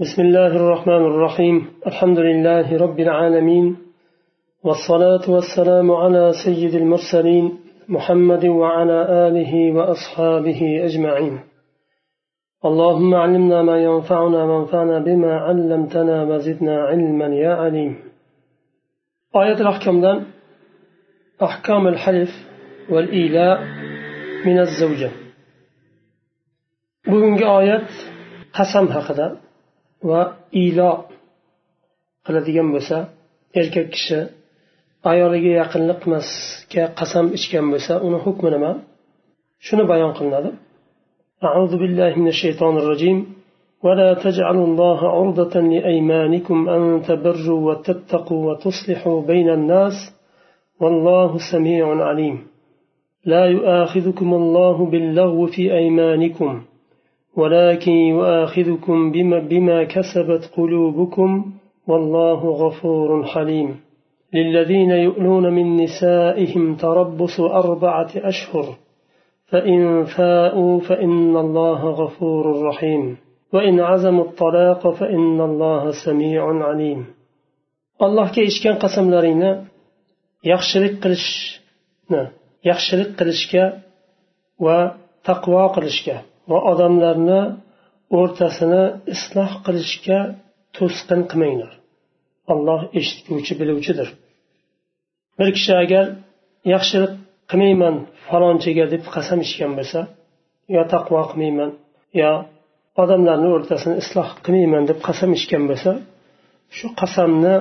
بسم الله الرحمن الرحيم. الحمد لله رب العالمين. والصلاة والسلام على سيد المرسلين محمد وعلى آله وأصحابه أجمعين. اللهم علمنا ما ينفعنا وانفعنا بما علمتنا وزدنا علما يا عليم. آية الأحكام أحكام الحلف والإيلاء من الزوجة. bugungi oyat qasam haqida va ilo qiladigan bo'lsa erkak kishi ayoliga yaqinlik qilmasga qasam ichgan bo'lsa uni hukmi nima shuni bayon qilinadi أعوذ بالله من الشيطان الرجيم ولا تجعلوا الله عرضة لأيمانكم أن تبروا وتتقوا وتصلحوا بين الناس والله سميع عليم لا يؤاخذكم الله باللغو في أيمانكم ولكن يؤاخذكم بما, بما كسبت قلوبكم والله غفور حليم. للذين يؤلون من نسائهم تربص أربعة أشهر فإن فاءوا فإن الله غفور رحيم. وإن عزموا الطلاق فإن الله سميع عليم. الله كيشكن قسم لرينا yaxshilik qilishni yaxshilik qilishga va taqvo qilishga va odamlarni o'rtasini isloh qilishga to'sqin qilmanglar. Alloh eshitguvchi biluvchidir. Bir kishi agar yaxshilik qilmayman falonchiga deb qasam ichgan bo'lsa yo taqvo qilmayman yo odamlarni o'rtasini isloh qilmayman deb qasam ichgan bo'lsa shu qasamni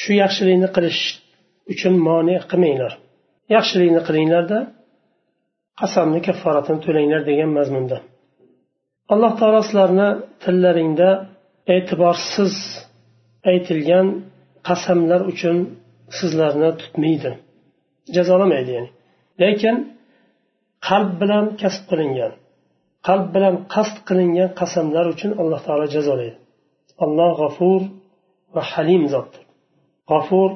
shu yaxshilikni qilish uchun mone qilmanglar. Yaxshilikni qilinglarda qasamni kafforatini to'langlar degan mazmunda. Alloh taolo sizlarni tillaringda e'tiborsiz aytilgan qasamlar uchun sizlarni tutmaydi. Jazolamaydi ya'ni. Lekin qalb bilan kasb qilingan qalb bilan qasd qilingan qasamlar uchun alloh taolo jazolaydi. Alloh g'afur va halim zotdir. G'afur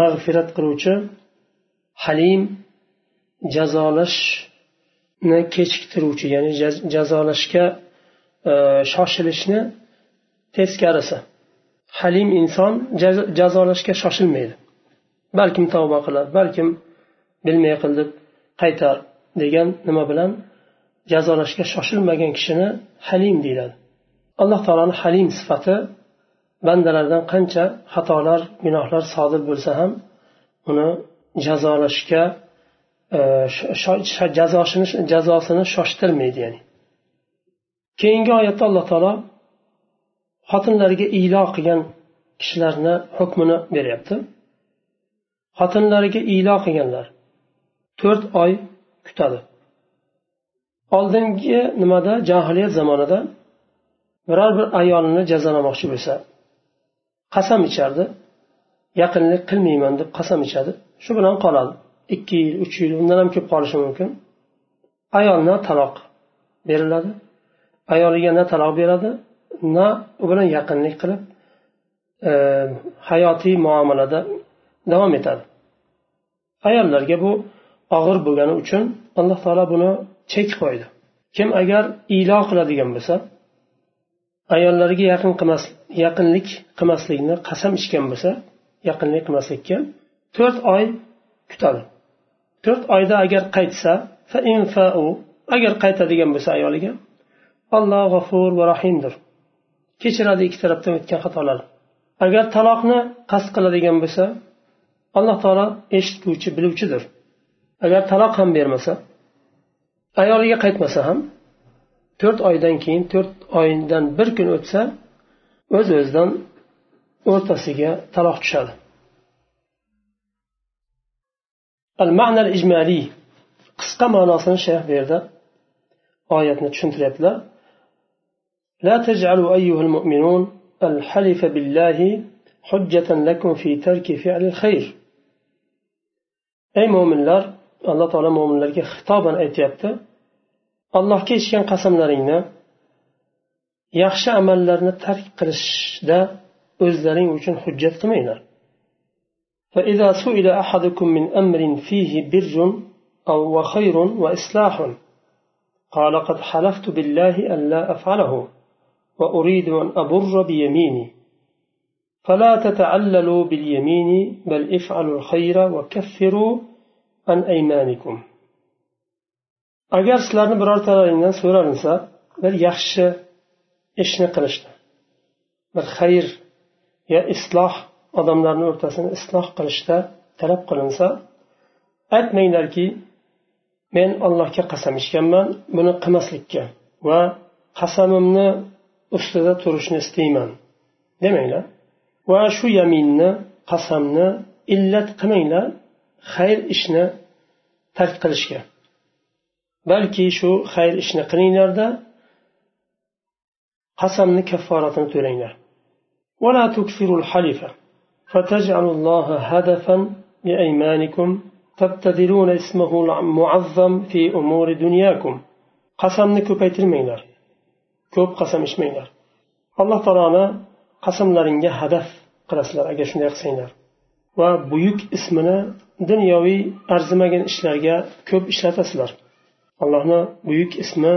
mag'firat qiluvchi halim jazolashni kechiktiruvchi ya'ni jazolashga e, shoshilishni teskarisi. Halim inson jazolashga shoshilmaydi. Balkim tavba qilar balkim bilmay qilib qaytar degan nima bilan jazolashga shoshilmagan kishini halim deyiladi. Alloh taoloni halim sifati bandalardan qancha xatolar gunohlar sodir bo'lsa ham uni jazolashga jazosini shoshtirmaydi ya'ni. Keyingi oyatda alloh taolo xotinlariga ilo qilgan kishilarni hukmini beryapti. Xotinlariga ilo qilganlar to'rt oy kutadi. Oldingi nimada? Johiliyat zamonida biror bir ayolni jazolamoqchi bo'lsa qasam ichardi. Yaqinlik qilmayman deb qasam ichadi. Shu bilan qoladi. Ikki yil uch yil undan ham ko'p qolishi mumkin. Ayolni taloq beriladi ayoliga na taloq beradi na u bilan yaqinlik qilib e, hayotiy muomalada davom etadi. Ayollarga bu og'ir bo'lgani uchun alloh taolo buni chek qo'ydi. Kim agar ilo qiladigan bo'lsa ayollarga yaqin qilmas yaqinlik qilmaslikni qasam ichgan bo'lsa yaqinlik qilmaslikka to'rt oy kutadi. To'rt oyda agar qaytsa agar qaytadigan bo'lsa ayoliga alloh g'afur va rahimdir kechiradi ikki tarafdan o'tgan xatolar. Agar taloqni qasd qiladigan bo'lsa alloh taolo eshituvchi biluvchidir. Agar taloq ham bermasa ayoliga qaytmasa ham to'rt oydan keyin to'rt oydan bir kun o'tsa o'z öz o'zidan o'rtasiga taloq tushadi. al ma'na al ijmaliy qisqa ma'nosini shayx bu yerda oyatni tushuntiryaptilar لا تجعلوا أيها المؤمنون الحلف بالله حجة لكم في ترك فعل الخير أي مؤمن لار الله تعالى مؤمن لارga xitoban aytyapti allohga ichgan qasamlaringni yaxshi amallarni tark qilishda o'zlaring uchun hujjat qilmanglar فإذا سئل أحدكم من أمر فيه بر أو وخير وإصلاح قال قد حلفت بالله ألا أفعله وأريد أن أبر بيميني. فلا تتعللوا باليمين بل افعلوا الخير وكفروا عن أيمانكم. agar sizlarni birortalaringdan so'ralinsa bir yaxshi ishni qilishni bir xayr yo isloh odamlarni o'rtasini isloh qilishda talab qilinsa aytmanglarki men allohga qasam ichganman buni qilmaslikka va qasamimni ustida turishni istayman demanglar. Va shu yaminni qasamni illat qilmanglar xayr ishni tark qilishga. Balki shu xayr ishni qilinglarda qasamni kafforatini to'langlar ولا تكثروا الحلف فتجعلوا الله هدفا لأيمانكم تبتدلون اسمه المعظم في أمور دنياكم qasamni ko'paytirmanglar ko'p qasam ichmanglar alloh taoloni qasamlaringga hadaf qilasizlar agar shunday qilsanglar va buyuk ismini dunyoviy arzimagan ishlarga ko'p ishlatasizlar allohni buyuk ismi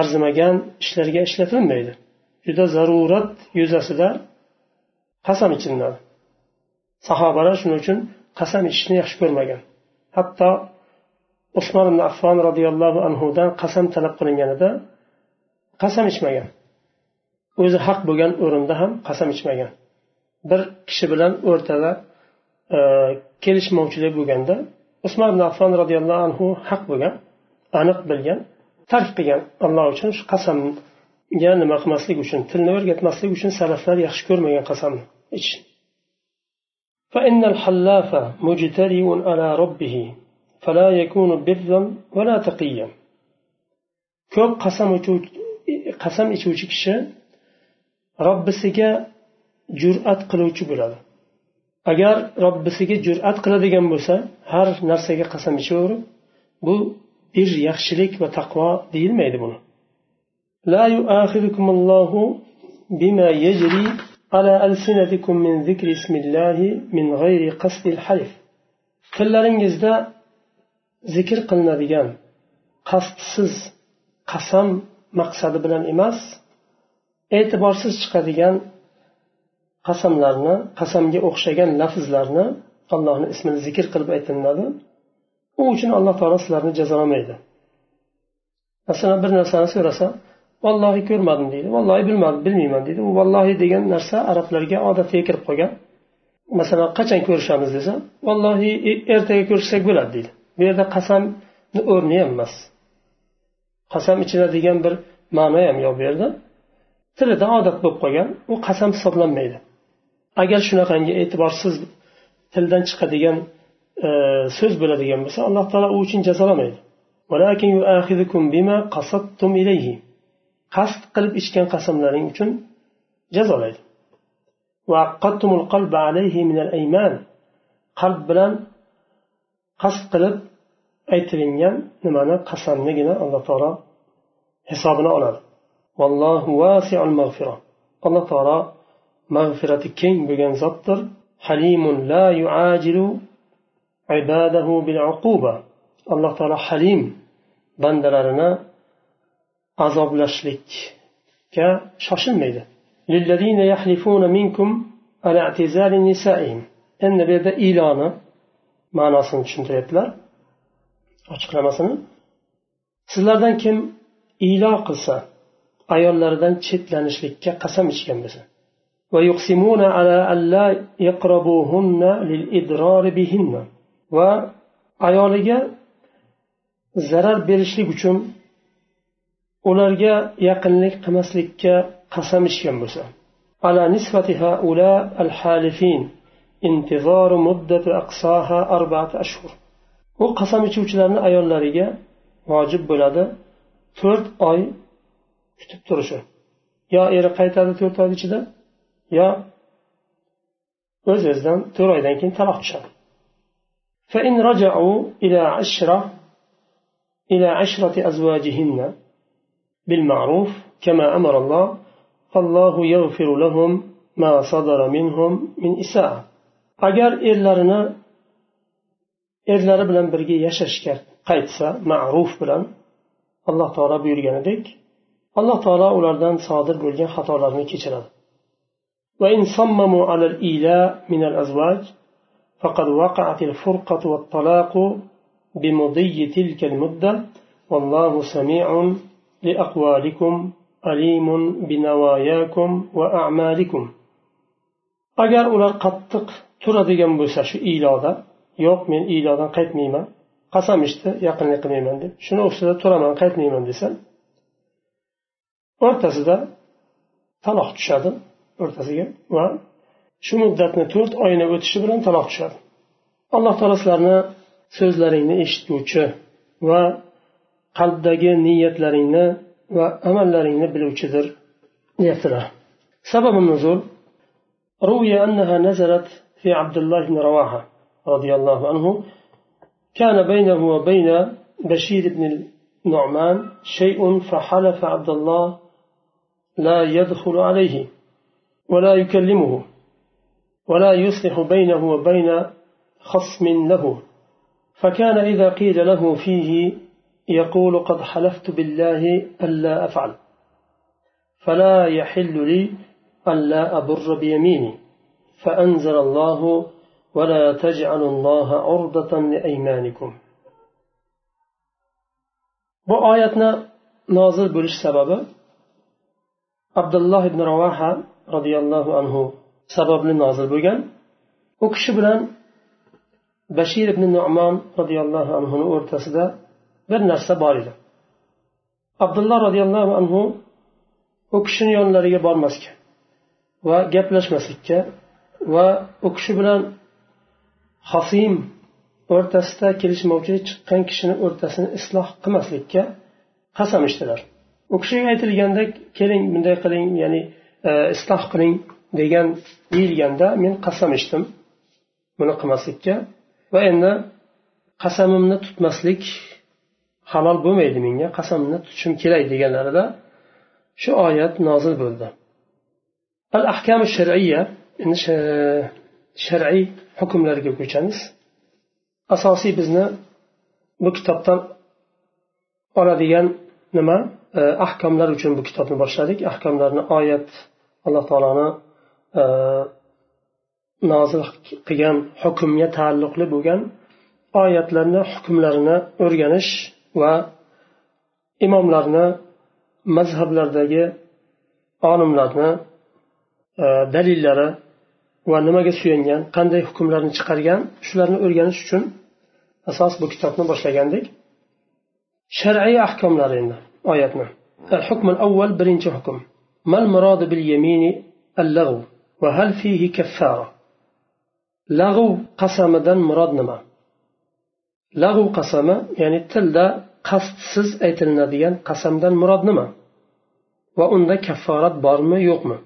arzimagan ishlarga ishlatilmaydi juda zarurat yuzasida qasam ichilinadi sahobalar shuning uchun qasam ichishni yaxshi ko'rmagan. Hatto usmon ibn affon roziyallohu anhudan qasam talab qilinganida qasam ichmagan. O'zi haq bo'lgan o'rinda ham qasam ichmagan. Bir kishi bilan o'rtada e, kelishmovchilik bo'lganda usmon ibn affon roziyallohu anhu haq bo'lgan aniq bilgan tark qilgan alloh uchun shu qasamga nima qilmaslik uchun tilni o'rgatmaslik uchun salaflar yaxshi ko'rmagan qasamni. ichishni فإن الحلاف مجترئ على ربه فلا يكون برا ولا تقيا ko'p qasam qasam ichuvchi kishi robbisiga jur'at qiluvchi bo'ladi agar robbisiga jur'at qiladigan bo'lsa har narsaga qasam ichaverib bu bir yaxshilik va taqvo deyilmaydi buni لا يؤاخذكم الله بما يجري على ألسنتكم من ذكر اسم الله من غير قصد الحلف tillaringizda zikr qilinadigan qasdsiz qasam maqsadi bilan emas e'tiborsiz chiqadigan qasamlarni qasamga o'xshagan lafzlarni allohni ismini zikr qilib aytilinadi u uchun alloh taolo sizlarni jazolamaydi masalan bir narsani so'rasa vallohi ko'rmadim deydi. Vallohi bilmadim bilmayman deydi. U vallohi degan narsa arablarga odatga kirib qolgan. Masalan qachon ko'rishamiz desa vallohi e, ertaga ko'rishsak bo'ladi deydi. Bu yerda qasamni o'rni ham emas. Qasam ichida degan bir ma'no ham yo'q bu yerda. Tilida odat bo'lib qolgan u qasam hisoblanmaydi. Agar shunaqangi e'tiborsiz tildan chiqadigan e, so'z bo'ladigan bo'lsa alloh taolo u uchun jazolamaydi qasd qilib ichgan qasamlaring uchun jazolaydi qalb bilan qasd qilib aytilingan nimani qasamnigina alloh taolo hisobini oladi vallohu vasiul mag'fira alloh taolo mag'firati keng bo'lgan zotdir halimun la yuajilu ibadahu bil uquba alloh taolo halim bandalarini azoblashlikka shoshilmaydi للذين يحلفون منكم على اعتزال نسائهم endi bu yerda iloni ma'nosini tushuntiryaptilar ochiqlamasini sizlardan kim ilo qilsa ayollaridan chetlanishlikka qasam ichgan bo'lsa ويقسمون على ألا يقربوهن للإضرار بهن va ayoliga zarar berishlik uchun ularga yaqinlik qilmaslikka qasam ichgan bo'lsa على نسبة هؤلاء الحالفين انتظار مدة أقصاها أربعة أشهر u qasam ichuvchilarni ayollariga vojib bo'ladi to'rt oy kutib turishi yo eri qaytadi to'rt oy ichida yo o'z o'zidan to'rt oydan keyin taloq tushadi فإن رجعوا إلى عشرة إلى عشرة أزواجهن بالمعروف كما أمر الله فالله يغفر لهم ما صدر منهم من إساءة agar erlarini erlari bilan birga yashashga qaytsa ma'ruf bilan alloh taolo buyurganidek alloh taolo ulardan sodir bo'lgan xatolarni kechiradi وإن صمموا على الإيلاء من الأزواج فقد وقعت الفرقة والطلاق بمضي تلك المدة والله سميع لأقوالكم عليم بنواياكم وأعمالكم agar ular qattiq turadigan bo'lsa shu iyloda yo'q men iylodan qaytmayman qasam ichdi yaqinlik qilmayman deb shuni ustida turaman qaytmayman desa o'rtasida taloq tushadi o'rtasiga va shu muddatni to'rt oyni o'tishi bilan taloq tushadi alloh taolo sizlarni so'zlaringni eshitguvchi va qalbdagi niyatlaringni va amallaringni biluvchidir deyaptilar. Sababi nuzul روي أنها نزلت في عبد الله بن رواحة رضي الله عنه كان بينه وبين بشير بن النعمان شيء فحلف عبد الله لا يدخل عليه ولا يكلمه ولا يصلح بينه وبين خصم له فكان إذا قيل له فيه يقول قد حلفت بالله ألا أفعل فلا يحل لي ألا أبر بيميني فأنزل الله ولا تجعلوا الله عرضة لأيمانكم bu oyatni nozil bo'lish sababi abdulloh ibn ravoha roziyallohu anhu sababli nozil bo'lgan u kishi bilan bashir ibn nu'mon roziyallohu anhuni o'rtasida bir narsa bor edi. Abdulloh roziyallohu anhu u kishini yonlariga bormaslikka va gaplashmaslikka va u kishi bilan hasim o'rtasida kelishmovchilik chiqqan kishini o'rtasini isloh qilmaslikka qasam ichdilar. U kishiga aytilganda keling bunday qiling ya'ni e, isloh qiling degan deyilganda men qasam ichdim buni qilmaslikka va endi qasamimni tutmaslik halol bo'lmaydi menga qasamni tutishim kerak deganlarida shu oyat nozil bo'ldi. Al ahkam shar'iya endi shar'iy hukmlarga ko'chamiz. Asosiy bizni bu kitobdan oladigan nima? E, ahkomlar uchun bu kitobni boshladik. Ahkomlarni oyat alloh taoloni e, nozil qilgan hukmga taalluqli bo'lgan oyatlarni hukmlarini o'rganish va imomlarni mazhablardagi olimlarni dalillari va nimaga suyangan qanday hukmlarni chiqargan shularni o'rganish uchun asos bu kitobni boshlagandik shar'iy ahkomlar endi oyatni الحكم الأول برنج حكم ما المراد باليمين اللغو وهل فيه كفارة لغو قسمدا مراد نما لغو قسم يعني تلدا qasdsiz aytilinadigan qasamdan murod nima? Va unda kafforat bormi yo'qmi?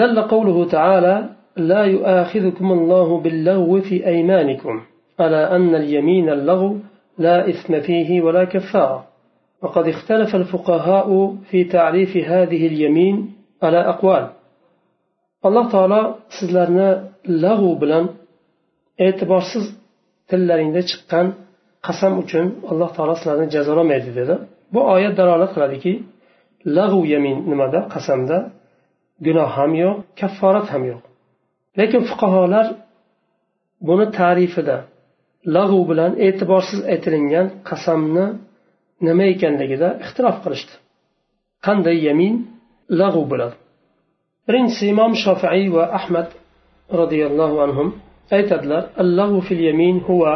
دل قوله تعالى لا يؤاخذكم الله باللغو في أيمانكم على أن اليمين اللغو لا إثم فيه ولا كفارة وقد اختلف الفقهاء في تعريف هذه اليمين على أقوال الله تعالى سيزلرنا لغو بلن e'tiborsiz tillaringda chiqqan qasam uchun alloh taolo sizlarni jazolamaydi dedi. Bu oyat dalolat qiladiki lag'u yamin nimada? Qasamda. Gunoh ham yo'q kafforat ham yo'q. Lekin fuqarolar buni ta'rifida lag'u bilan e'tiborsiz aytilingan qasamni nima ekanligida ixtilof qilishdi. Qanday yamin? Lag'u bo'ladi. Birinchisi imom shofiiy va ahmad roziyallohu anhu aytadilar allahu fil yamin huwa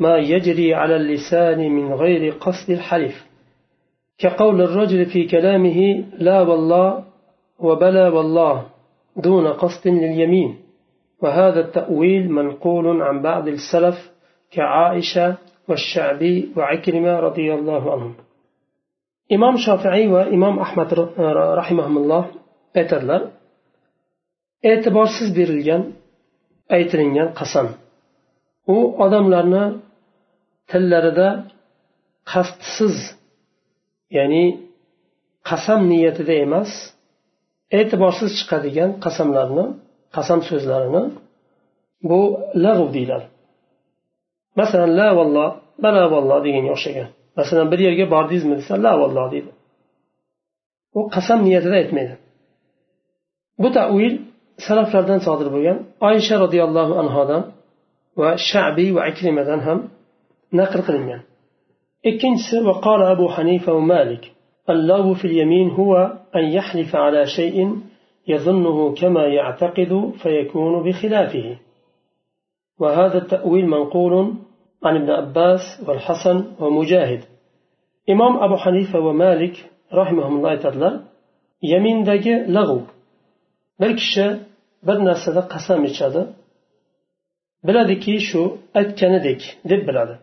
ما يجري على اللسان من غير قصد الحلف. كقول الرجل في كلامه لا والله وبلا والله دون قصد لليمين. وهذا التأويل منقول عن بعض السلف كعائشة والشعبي وعكرمة رضي الله عنهم. إمام شافعي وإمام أحمد رحمهم الله aytadilar e'tiborsiz berilgan aytilingan qasam u odamlarni tillarida qasdsiz ya'ni qasam niyatida emas e'tiborsiz chiqadigan qasamlarni qasam so'zlarini bu lag'v deyiladi. Masalan la valloh bala valloh deganga o'xshagan. Masalan bir yerga bordingizmi desa la valloh deydi. U qasam niyatida aytmaydi. Bu tavil salaflardan sodir bo'lgan oysha roziyallohu anhodan va shabiy va akrimadan ham naql qilingan ikkinchisi وقال أبو حنيفة ومالك اللغو في اليمين هو أن يحلف على شيء يظنه كما يعتقد فيكون بخلافه. وهذا التأويل منقول عن ابن عباس والحسن ومجاهد. إمام أبو حنيفة ومالك رحمهم الله تعالى يمين دقي لغو. kishi bir narsada qasam ichadi biladiki shu aytganidek deb biladi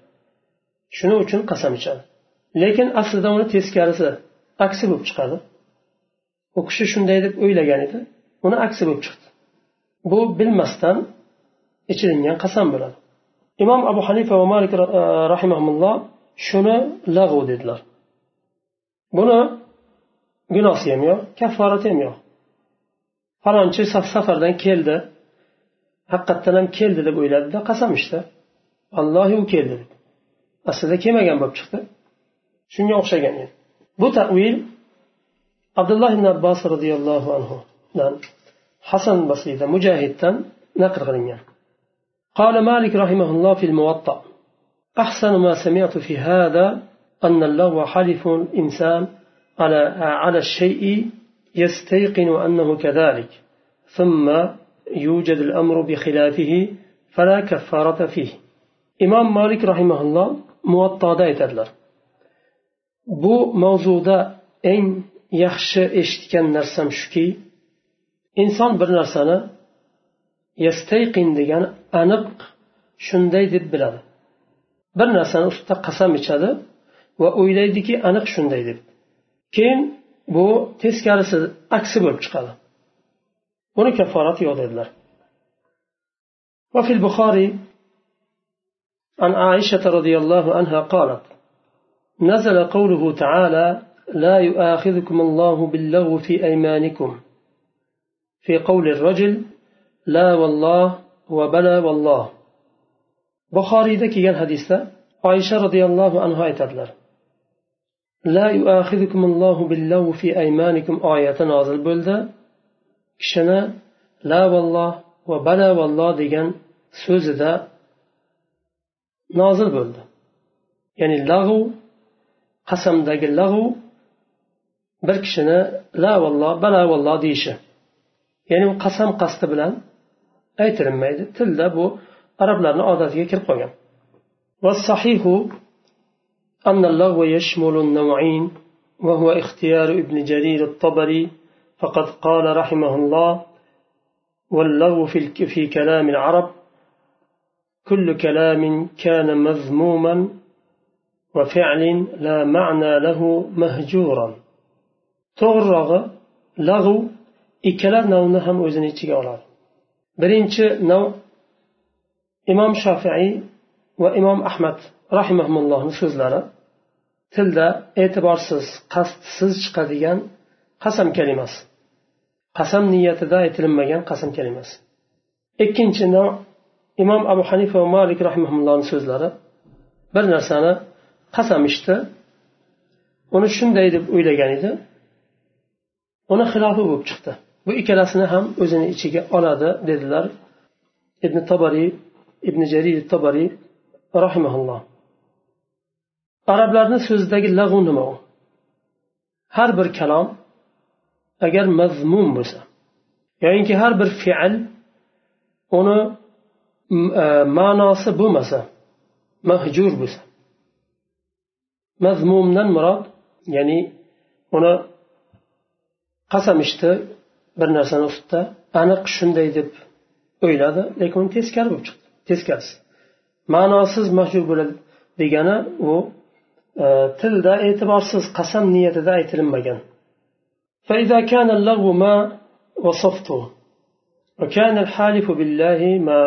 shuning uchun qasam ichadi lekin aslida uni teskarisi aksi bo'lib chiqadi u kishi shunday deb o'ylagan edi uni aksi bo'lib chiqdi bu bilmasdan ichilingan qasam bo'ladi imom abu hanifa va malik rahimaulloh shuni lag'u dedilar buni gunosi ham yo'q kafforati ham yo'q falonchi safardan keldi. Haqiqatdan ham keldi deb o'yladida qasam ichdi allohi u keldi. deb aslida kelmagan bo'lib chiqdi. Shunga o'xshagan edi. Bu tavil abdulloh ibn abbos roziyallohu anhudan hasan basiydan mujahiddan naql qilingan. قال مالك رحمه الله في الموطأ أحسن ما سمعت في هذا أن اللغو حلف الإنسان على على الشيء يستيقن أنه كذلك ثم يوجد الأمر بخلافه فلا كفارة فيه إمام مالك رحمه الله muvattoda aytadilar bu mavzuda eng yaxshi eshitgan narsam shuki inson bir narsani yastayqin degani aniq shunday deb biladi bir narsani ustida qasam ichadi va o'ylaydiki aniq shunday deb keyin bu teskarisi aksi bo'lib chiqadi buni kafforati yo'q dedilar وفي البخاري عن عائشة رضي الله عنها قالت نزل قوله تعالى لا يؤاخذكم الله باللغو في أيمانكم في قول الرجل لا والله وبلا والله بخاري ذكي حديثة عائشة رضي الله عنها aytadilar لا يؤاخذكم الله باللغو في أيمانكم آية نازل kishini la valloh va bala valloh degan so'zida nozil bo'ldi ya'ni lag'u qasamdagi lag'u bir kishini la valloh bala valloh deyishi ya'ni u qasam qasdi bilan aytilinmaydi tilda bu arablarni odatiga kirib qolgan والصحيح أن اللغو يشمل النوعين وهو اختيار ابن جرير الطبري فقد قال رحمه الله واللغو في, في كلام العرب كل كلام كان مذموما وفعل لا معنى له مهجورا to'g'rirog'i lag'u ikkala navni ham o'zini ichiga oladi birinchi nav imom shofiiy va imom ahmad rahimahullohni so'zlari tilda e'tiborsiz qasdsiz chiqadigan qasam kalimasi qasam niyatida aytilinmagan qasam kalimasi ikkinchi nav imom abu hanifa va malik rahimahullohni so'zlari bir narsani qasam ichdi. Uni shunday deb o'ylagan edi. Uni xilofi bo'lib chiqdi. Bu ikkalasini ham o'zini ichiga oladi dedilar ibn tobariy ibn jarir tobariy rahimaulloh arablarni so'zidagi lag'u nima u? Har bir kalom agar mazmum bo'lsa yoyinki har bir fe'l uni ma'nosi bo'lmasa mahjur bo'lsa mazmumdan murod ya'ni uni qasam ichdi bir narsani ustida aniq shunday deb o'yladi lekin teskari bo'lib chiqdi teskarisi ma'nosiz mahjur bo'ladi degani u tilda e'tiborsiz qasam niyatida aytilinmagan فإذا كان اللغو ما وصفته وكان الحالف بالله ما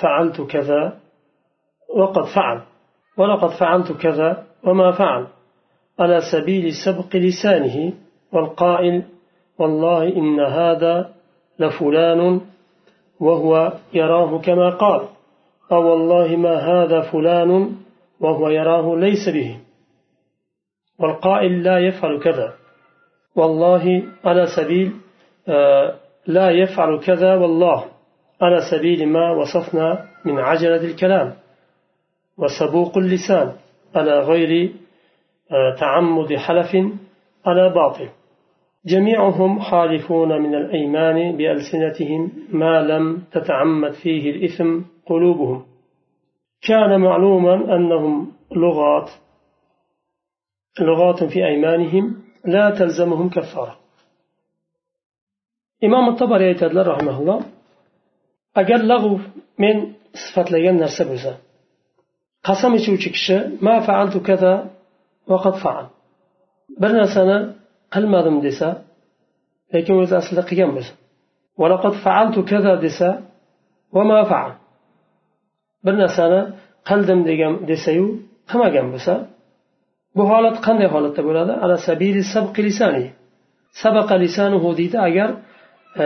فعلت كذا وقد فعل ولقد فعلت كذا وما فعل. على سبيل سبق لسانه والقائل والله إن هذا لفلان وهو يراه كما قال أو والله ما هذا فلان وهو يراه ليس به. والقائل لا يفعل كذا. والله على سبيل لا يفعل كذا والله. على سبيل ما وصفنا من عجلة الكلام وسبوق اللسان على غير تعمد حلف على باطل. جميعهم حالفون من الأيمان بألسنتهم ما لم تتعمد فيه الإثم قلوبهم. كان معلوما أنهم لغات لغات في أيمانهم لا تلزمهم كفارة. imom tobariy aytadilar rahimaulloh agar lag'u men sifatlagan narsa bo'lsa qasam ichuvchi kishi ma faaltu kaza vaqad faal. Bir narsani qilmadim desa lekin o'zi aslida qilgan bo'lsa valaqad faaltu kaza desa va ma faal. Bir narsani qildim degan desayu qilmagan bo'lsa bu holat qanday holatda bo'ladi? Ala sabili sabqi lisani. Sabaqa lisanuhu deydi agar e,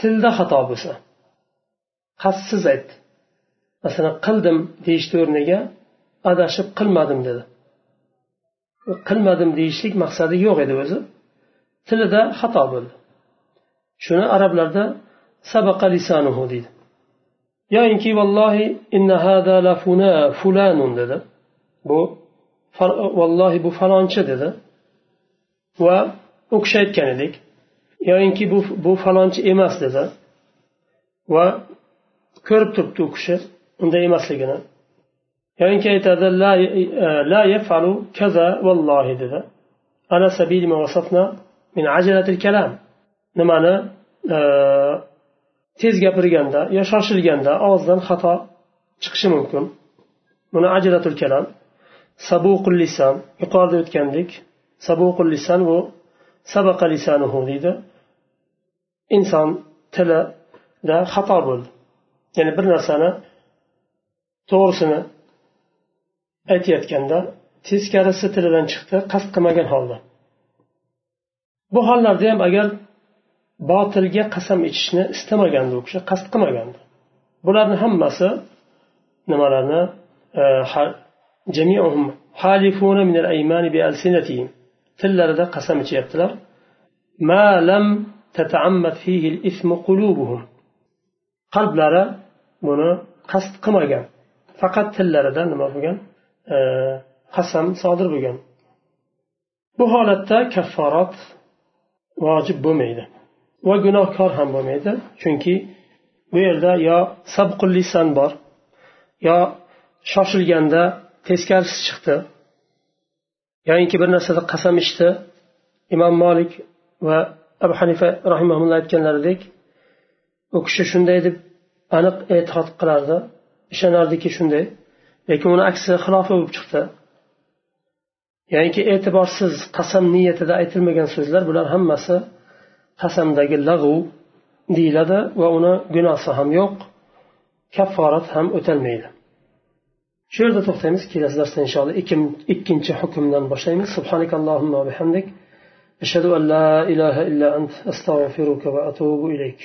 tilda xato bo'lsa. Qasdsiz aytdi masalan qildim deyishni o'rniga adashib qilmadim dedi. Qilmadim deyishlik maqsadi yo'q edi o'zi. Tilida xato bo'ldi. Shuni arablarda sabaqa lisanuhu deydi. Yoinki vallohi inna hada la fulanun dedi. Bu vallohi bu falonchi dedi. Va u kishi aytgan edik. Yoyinki bu bu falonchi emas dedi. Va ko'rib turibdi u kishi unday emasligini. Yoinki aytadi e, e, la yafalu kaza vallohi dedi. Ala sabili ma min ajalatil kalam. Nimani e, tez gapirganda yo shoshilganda og'zidan xato chiqishi mumkin. Buni ajratul kalam sabuqul lisan yuqorida o'tgandek sabuqul lisan bu sabaqa lisanuhu deydi. Inson tilida xato bo'ldi. Ya'ni bir narsani to'g'risini aytayotganda teskarisi tilidan chiqdi qasd qilmagan holda. Bu hollarda ham agar botilga qasam ichishni istamagandi u kishi qasd qilmagandi. Bularni hammasi nimalarni e, tillarida qasam ichyaptilar. Ma lam tata'ammad fihi al-ism qulubuhum. Qalblari buni qasd qilmagan. Faqat tillarida nima bo'lgan? Qasam sodir bo'lgan. Bu holatda kafforat vojib bo'lmaydi va gunohkor ham bo'lmaydi. Chunki bu yerda yo sabqul lisan bor yo shoshilganda teskarisi chiqdi yoyinki bir narsada qasam ichdi. Imom molik va abu hanifa rahimaulloh aytganlaridek u kishi shunday deb aniq e'tiqod qilardi. Ishonardiki shunday. Lekin uni aksi xilofi bo'lib chiqdi. Ya'niki e'tiborsiz qasam niyatida aytilmagan so'zlar bular hammasi qasamdagi lag'u deyiladi va uni gunohi ham yo'q kafforat ham o'talmaydi. Shu yerda to'xtaymiz kelasi darsda inshaalloh ikkinchi hukmdan boshlaymiz. Subhanakallohumma bihamdik. Ashhadu an la ilaha illa ant astag'firuka va atubu ilayk.